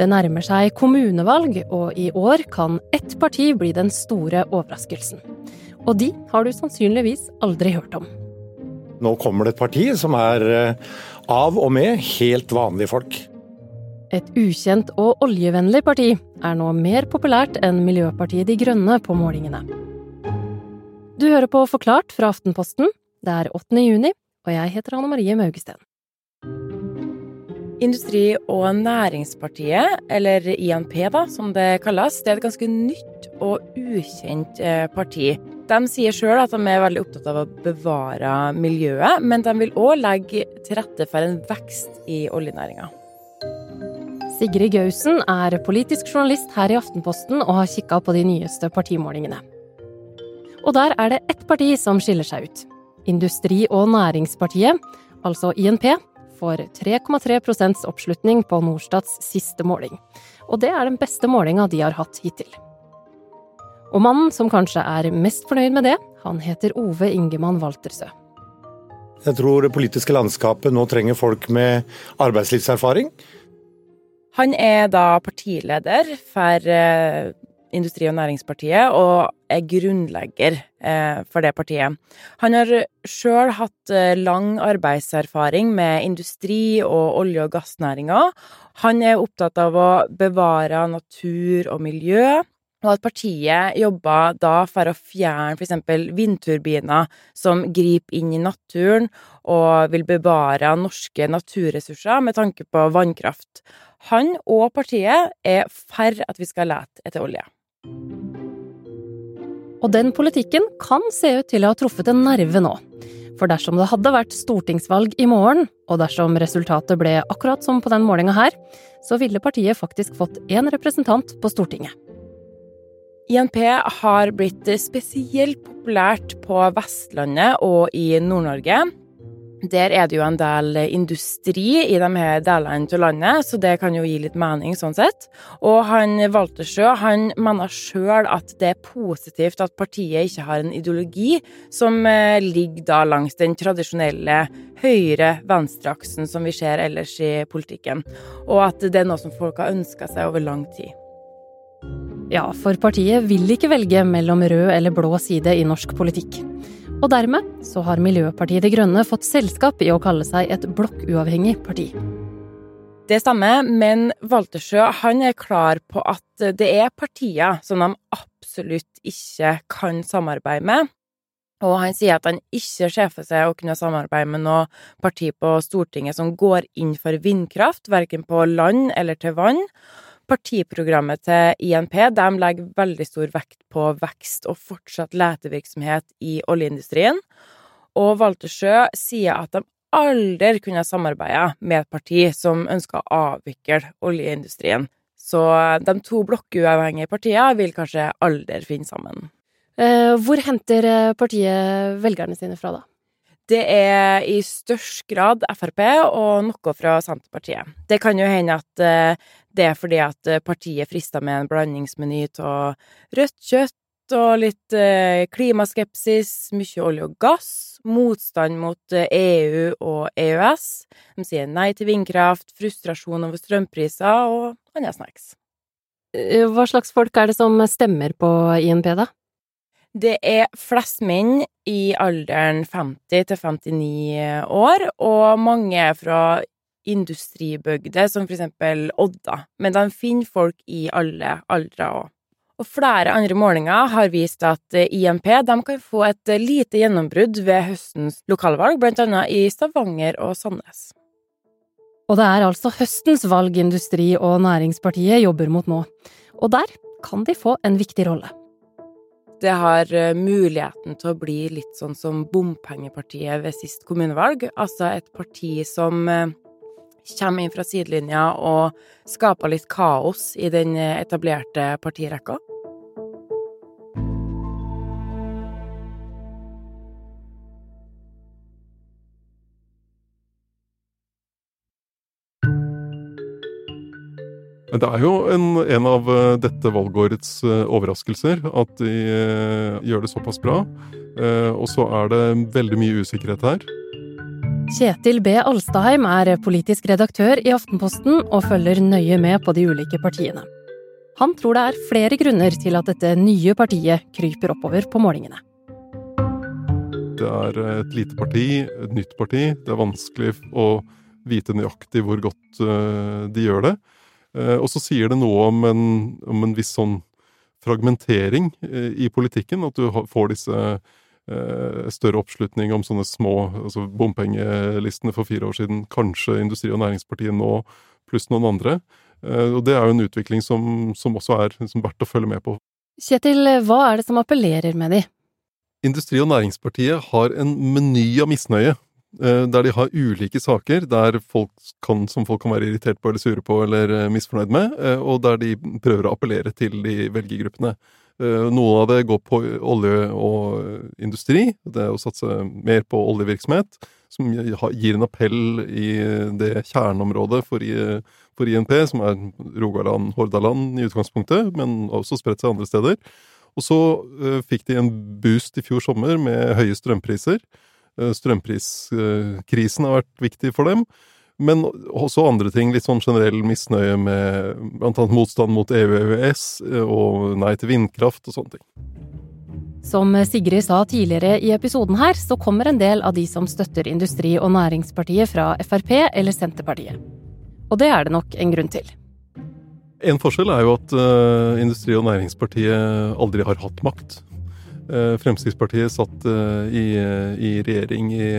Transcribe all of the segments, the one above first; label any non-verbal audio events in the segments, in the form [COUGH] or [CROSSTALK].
Det nærmer seg kommunevalg, og i år kan ett parti bli den store overraskelsen. Og de har du sannsynligvis aldri hørt om. Nå kommer det et parti som er eh, av og med helt vanlige folk. Et ukjent og oljevennlig parti er nå mer populært enn Miljøpartiet De Grønne på målingene. Du hører på Forklart fra Aftenposten. Det er 8. juni, og jeg heter Anne Marie Maugesten. Industri- og Næringspartiet, eller INP da, som det kalles, det er et ganske nytt og ukjent eh, parti. De sier sjøl at de er veldig opptatt av å bevare miljøet, men de vil òg legge til rette for en vekst i oljenæringa. Sigrid Gausen er politisk journalist her i Aftenposten og har kikka på de nyeste partimålingene. Og der er det ett parti som skiller seg ut. Industri- og Næringspartiet, altså INP, får 3,3 oppslutning på Norstats siste måling. Og det er den beste målinga de har hatt hittil. Og mannen som kanskje er mest fornøyd med det, han heter Ove Ingemann Waltersø. Jeg tror det politiske landskapet nå trenger folk med arbeidslivserfaring. Han er da partileder for eh, Industri- og Næringspartiet, og er grunnlegger eh, for det partiet. Han har sjøl hatt eh, lang arbeidserfaring med industri og olje- og gassnæringa. Han er opptatt av å bevare natur og miljø. Og at partiet jobber da for å fjerne f.eks. vindturbiner som griper inn i naturen, og vil bevare norske naturressurser med tanke på vannkraft. Han og partiet er for at vi skal lete etter olje. Og den politikken kan se ut til å ha truffet en nerve nå. For dersom det hadde vært stortingsvalg i morgen, og dersom resultatet ble akkurat som på den målinga her, så ville partiet faktisk fått én representant på Stortinget. INP har blitt spesielt populært på Vestlandet og i Nord-Norge. Der er det jo en del industri i de her delene av landet, så det kan jo gi litt mening sånn sett. Og han Waltersjø han mener sjøl at det er positivt at partiet ikke har en ideologi som eh, ligger da langs den tradisjonelle høyre-venstre-aksen som vi ser ellers i politikken, og at det er noe som folk har ønska seg over lang tid. Ja, for partiet vil ikke velge mellom rød eller blå side i norsk politikk. Og dermed så har Miljøpartiet De Grønne fått selskap i å kalle seg et blokkuavhengig parti. Det stemmer, men Waltersjø han er klar på at det er partier som de absolutt ikke kan samarbeide med. Og han sier at han ikke ser for seg å kunne samarbeide med noe parti på Stortinget som går inn for vindkraft, verken på land eller til vann. Partiprogrammet til INP de legger veldig stor vekt på vekst og fortsatt letevirksomhet i oljeindustrien. Og Waltersjø sier at de aldri kunne samarbeide med et parti som ønsker å avvikle oljeindustrien. Så de to blokkuavhengige partiene vil kanskje aldri finne sammen. Eh, hvor henter eh, partiet velgerne sine fra, da? Det er i størst grad Frp og noe fra Senterpartiet. Det kan jo hende at eh, det er fordi at eh, partiet frister med en blandingsmeny av rødt kjøtt og litt eh, klimaskepsis, mye olje og gass, motstand mot EU og EØS. De sier nei til vindkraft, frustrasjon over strømpriser og andre snacks. Hva slags folk er det som stemmer på INP, da? Det er flest menn i alderen 50 til 59 år, og mange er fra industribygder, som for eksempel Odda. Men de finner folk i alle aldre òg. Og flere andre målinger har vist at INP kan få et lite gjennombrudd ved høstens lokalvalg, annet i Stavanger og Sandnes. Og det er altså høstens valg Industri- og Næringspartiet jobber mot nå. Og der kan de få en viktig rolle det har eh, muligheten til å bli litt sånn som bompengepartiet ved sist kommunevalg. Altså et parti som eh, kommer inn fra sidelinja og skaper litt kaos i den eh, etablerte partirekka. Det er jo en, en, av eh, dette valgårets eh, overraskelser at de eh, gjør det såpass bra. Og så er det veldig mye usikkerhet her. Kjetil B. Alstaheim er politisk redaktør i Aftenposten og følger nøye med på de ulike partiene. Han tror det er flere grunner til at dette nye partiet kryper oppover på målingene. Det er et lite parti, et nytt parti. Det er vanskelig å vite nøyaktig hvor godt de gjør det. Uh, og så sier det noe om en, om en viss sånn fragmentering uh, i politikken. At du får disse større oppslutning om sånne små altså bompengelistene for fire år siden. Kanskje Industri- og Næringspartiet nå, pluss noen andre. Og det er jo en utvikling som, som også er som verdt å følge med på. Kjetil, hva er det som appellerer med de? Industri- og Næringspartiet har en meny av misnøye. Eh, der de har ulike saker der folk kan, som folk kan være irritert på eller sure på eller eh, misfornøyd med, eh, og der de prøver å appellere til de velgergruppene. Noe av det går på olje og industri, det å satse mer på oljevirksomhet, som gir en appell i det kjerneområdet for, for INP, som er Rogaland, Hordaland i utgangspunktet, men også spredt seg andre steder. Og så fikk de en boost i fjor sommer med høye strømpriser. Uh, strømpriskrisen har vært viktig for dem. Men også andre ting. Litt sånn generell misnøye med annet motstand mot EU og EØS, uh, og nei til vindkraft og sånne ting. Som Sigrid sa tidligere i episoden her, så kommer en del av de som støtter Industri- og Næringspartiet fra Frp eller Senterpartiet. Og det er det nok en grunn til. En forskjell er jo at uh, Industri- og Næringspartiet aldri har hatt makt. Uh, Fremskrittspartiet satt uh, i, i, regjering i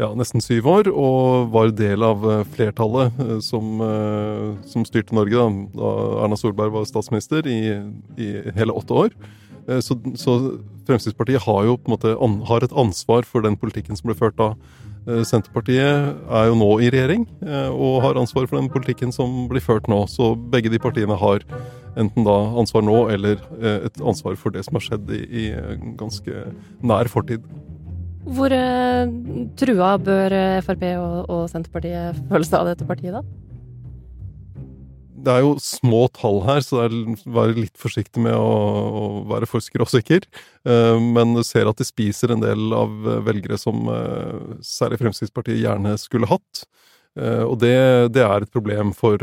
ja, nesten syv år, og var del av flertallet som, som, styrte Norge da, da, Erna Solberg var statsminister i, i hele åtte år. Så, så, Fremskrittspartiet har jo på en måte har et ansvar for den politikken som ble ført da. Eh, Senterpartiet er jo nå i regjering eh, og har ansvar for den politikken som blir ført nå. Så begge de partiene har enten da ansvar nå eller eh, et ansvar for det som har skjedd i, i ganske nær fortid. Hvor uh, trua bør Frp og, og Senterpartiet føle seg av dette partiet, da? det er jo små tall her, så det er være litt forsiktig med å, å være for skråsikker. Uh, men ser at de spiser en del av velgere som særlig Fremskrittspartiet gjerne skulle hatt. Uh, og det, det, er et problem for,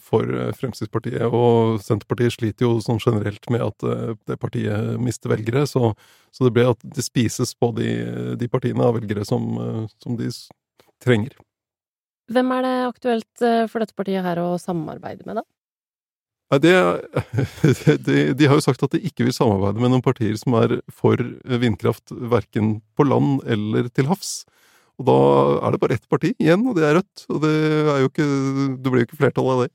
for, Fremskrittspartiet. Og Senterpartiet sliter jo sånn generelt med at det partiet mister velgere. Så, så det ble at det spises på de, de partiene av velgere som, som de trenger. Hvem er det aktuelt eh, for dette partiet her å samarbeide med, da? Det, [LAUGHS] de, de, har jo sagt at de ikke vil samarbeide med noen partier som er for vindkraft verken på land eller til havs. Og da er det bare ett parti igjen, og det er Rødt. Og det, er jo ikke, det blir jo ikke flertall av det.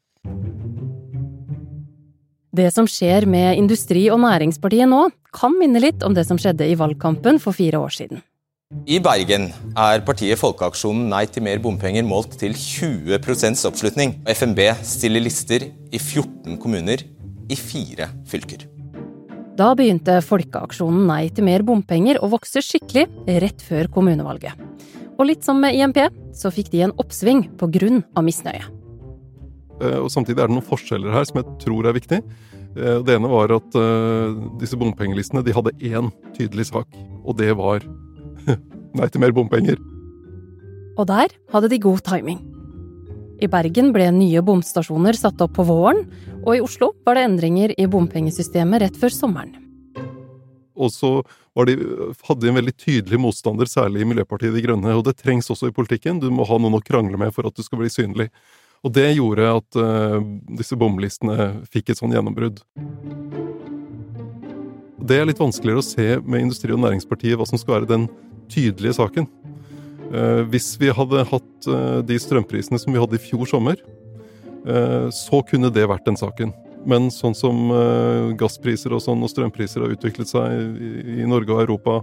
Det som skjer med Industri- og Næringspartiet nå, kan minne litt om det som skjedde i valgkampen for fire år siden. I Bergen er partiet Folkeaksjonen Nei til mer bompenger målt til 20% oppslutning. FNB stiller lister i 14 kommuner i fire fylker. Da begynte Folkeaksjonen Nei til mer bompenger å vokse skikkelig rett før kommunevalget. Og litt som med IMP, så fikk de en oppsving av misnøye. Eh, og Samtidig er det noen forskjeller her som jeg tror er viktig. Eh, det ene var at eh, disse bompengelistene de hadde én tydelig sak, og det var [LAUGHS] Nei til mer bompenger. Og der hadde de god timing. I Bergen ble nye bomstasjoner satt opp på våren, og i Oslo var det endringer i bompengesystemet rett før sommeren. Og så de, hadde de en veldig tydelig motstander, særlig i Miljøpartiet De Grønne. Og det trengs også i politikken. Du må ha noen å krangle med for at du skal bli synlig. Og det gjorde at uh, disse bomlistene fikk et sånn gjennombrudd. Det er litt vanskeligere å se med Industri- og Næringspartiet hva som skal være den tydelige saken. Uh, hvis vi hadde hatt uh, de strømprisene som vi hadde i fjor sommer, så kunne det vært den saken. Men sånn som gasspriser og sånn og strømpriser har utviklet seg i Norge og Europa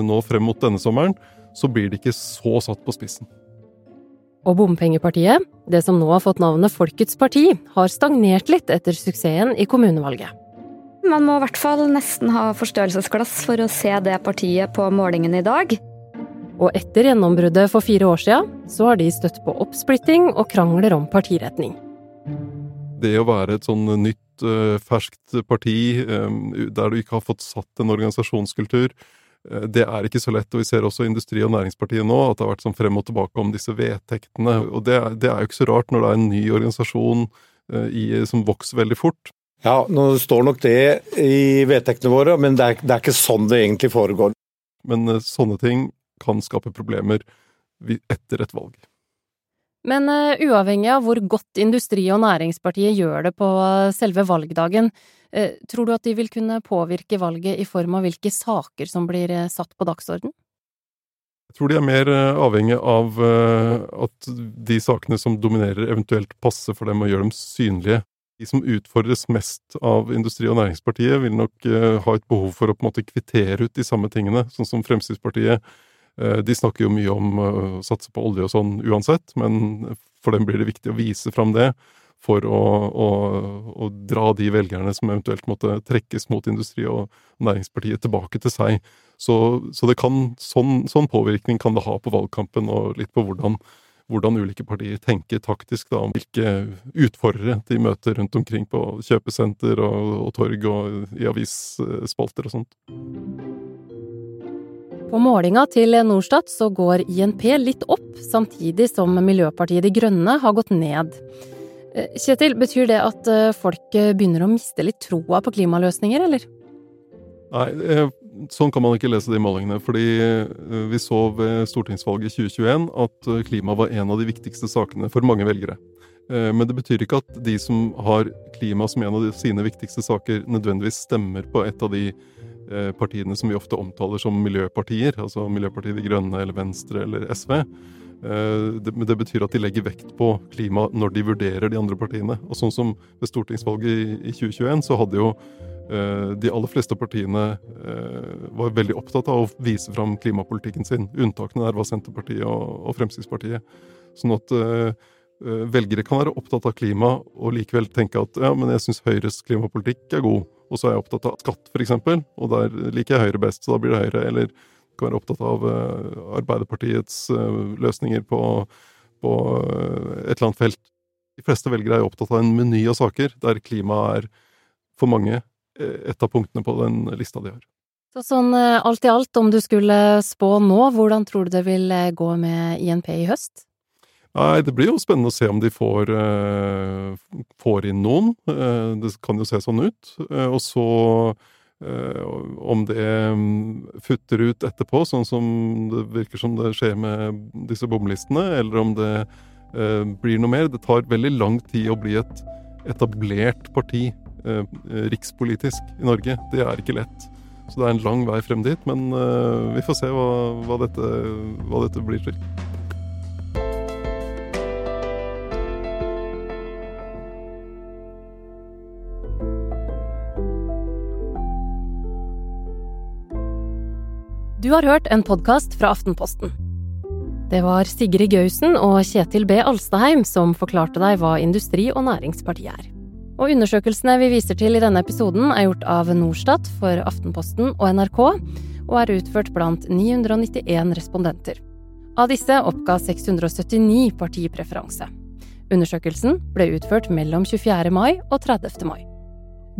nå frem mot denne sommeren, så blir det ikke så satt på spissen. Og bompengepartiet, det som nå har fått navnet Folkets parti, har stagnert litt etter suksessen i kommunevalget. Man må i hvert fall nesten ha forstørrelsesglass for å se det partiet på målingen i dag. Og etter gjennombruddet for fire år siden, så har de støtt på oppsplitting og krangler om partiretning. Det å være et sånn nytt, eh, ferskt parti eh, der du ikke har fått satt en organisasjonskultur, Eh, det er ikke så lett, og vi ser også Industri- og Næringspartiet nå at det har vært sånn frem og tilbake om disse vedtektene. Og det, det er jo ikke så rart når det er en ny organisasjon i, som vokser veldig fort. Ja, nå står nok det i vedtektene våre, men det er, det er ikke sånn det egentlig foregår. Men sånne ting kan skape problemer etter et valg. Men uh, uavhengig av hvor godt Industri- og Næringspartiet gjør det på selve valgdagen, uh, tror du at de vil kunne påvirke valget i form av hvilke saker som blir satt på dagsorden? Jeg tror de er mer avhengig av at de sakene som dominerer, eventuelt passer for dem og gjør dem synlige. De som utfordres mest av Industri- og Næringspartiet, vil nok ha et behov for å på en måte kvittere ut de samme tingene, sånn som Fremskrittspartiet de snakker jo mye om eh, å satse på olje og sånn uansett, men for dem blir det viktig å vise fram det for å, å, å dra de velgerne som eventuelt måtte trekkes mot Industri- og Næringspartiet, tilbake til seg. Så, så kan, sånn, sånn, påvirkning kan det ha på valgkampen, og litt på hvordan, hvordan ulike partier tenker taktisk da, om hvilke utfordrere de møter rundt omkring på kjøpesenter og, og torg og i avisspalter og sånt. På målinga til Norstat så går INP litt opp, samtidig som Miljøpartiet De Grønne har gått ned. Eh, Kjetil, betyr det at eh, folk begynner å miste litt troa på klimaløsninger, eller? Nei, eh, sånn kan man ikke lese de målingene. Fordi vi så ved stortingsvalget i 2021 at klima var en av de viktigste sakene for mange velgere. Men det betyr ikke at de som har klima som en av sine viktigste saker, nødvendigvis stemmer på et av de partiene som vi ofte omtaler som miljøpartier, altså Miljøpartiet De Grønne eller Venstre eller SV. Men det, betyr at de legger vekt på klima når de vurderer de andre partiene. Og sånn som ved stortingsvalget i, i 2021, så hadde jo eh, de aller fleste partiene var veldig opptatt av å vise fram klimapolitikken sin. Unntakene der var Senterpartiet og Fremskrittspartiet. Sånn at velgere kan være opptatt av klima og likevel tenke at ja, men jeg syns Høyres klimapolitikk er god. Og så er jeg opptatt av skatt, f.eks., og der liker jeg Høyre best, så da blir det Høyre. Eller kan være opptatt av uh, Arbeiderpartiets uh, løsninger på, på uh, et eller annet felt. De fleste velgere er jo opptatt av en meny av saker, der klima er for mange et av punktene på den lista de har. Så sånn alt i alt, om du skulle spå nå, hvordan tror du det vil gå med INP i høst? Nei, det blir jo spennende å se om de får, uh, får inn noen. Uh, det kan jo se sånn ut. Uh, og så om det um, futter ut etterpå, sånn som det virker som det skjer med disse bomlistene, eller om det blir noe mer. Det tar veldig lang tid å bli et etablert parti rikspolitisk i Norge. Det er ikke lett. Så det er en lang vei frem dit, men vi får se hva, hva, dette, hva dette blir til. Du har hørt en podkast fra Aftenposten. Det var Sigrid Gausen og Kjetil B. Alstaheim som forklarte deg hva Industri- og Næringspartiet er. Og undersøkelsene vi viser til i denne episoden, er gjort av Norstat for Aftenposten og NRK, og er utført blant 991 respondenter. Av disse oppga 679 partipreferanse. Undersøkelsen ble utført mellom 24. mai og 30. mai.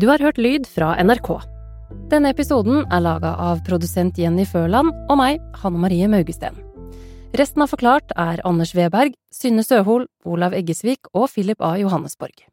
Du har hørt lyd fra NRK. Denne episoden er laga av produsent Jenny Førland og meg, Hanne Marie Maugesten. Resten av Forklart er Anders Weberg, Synne Søhol, Olav Eggesvik og Philip A. Johannesborg.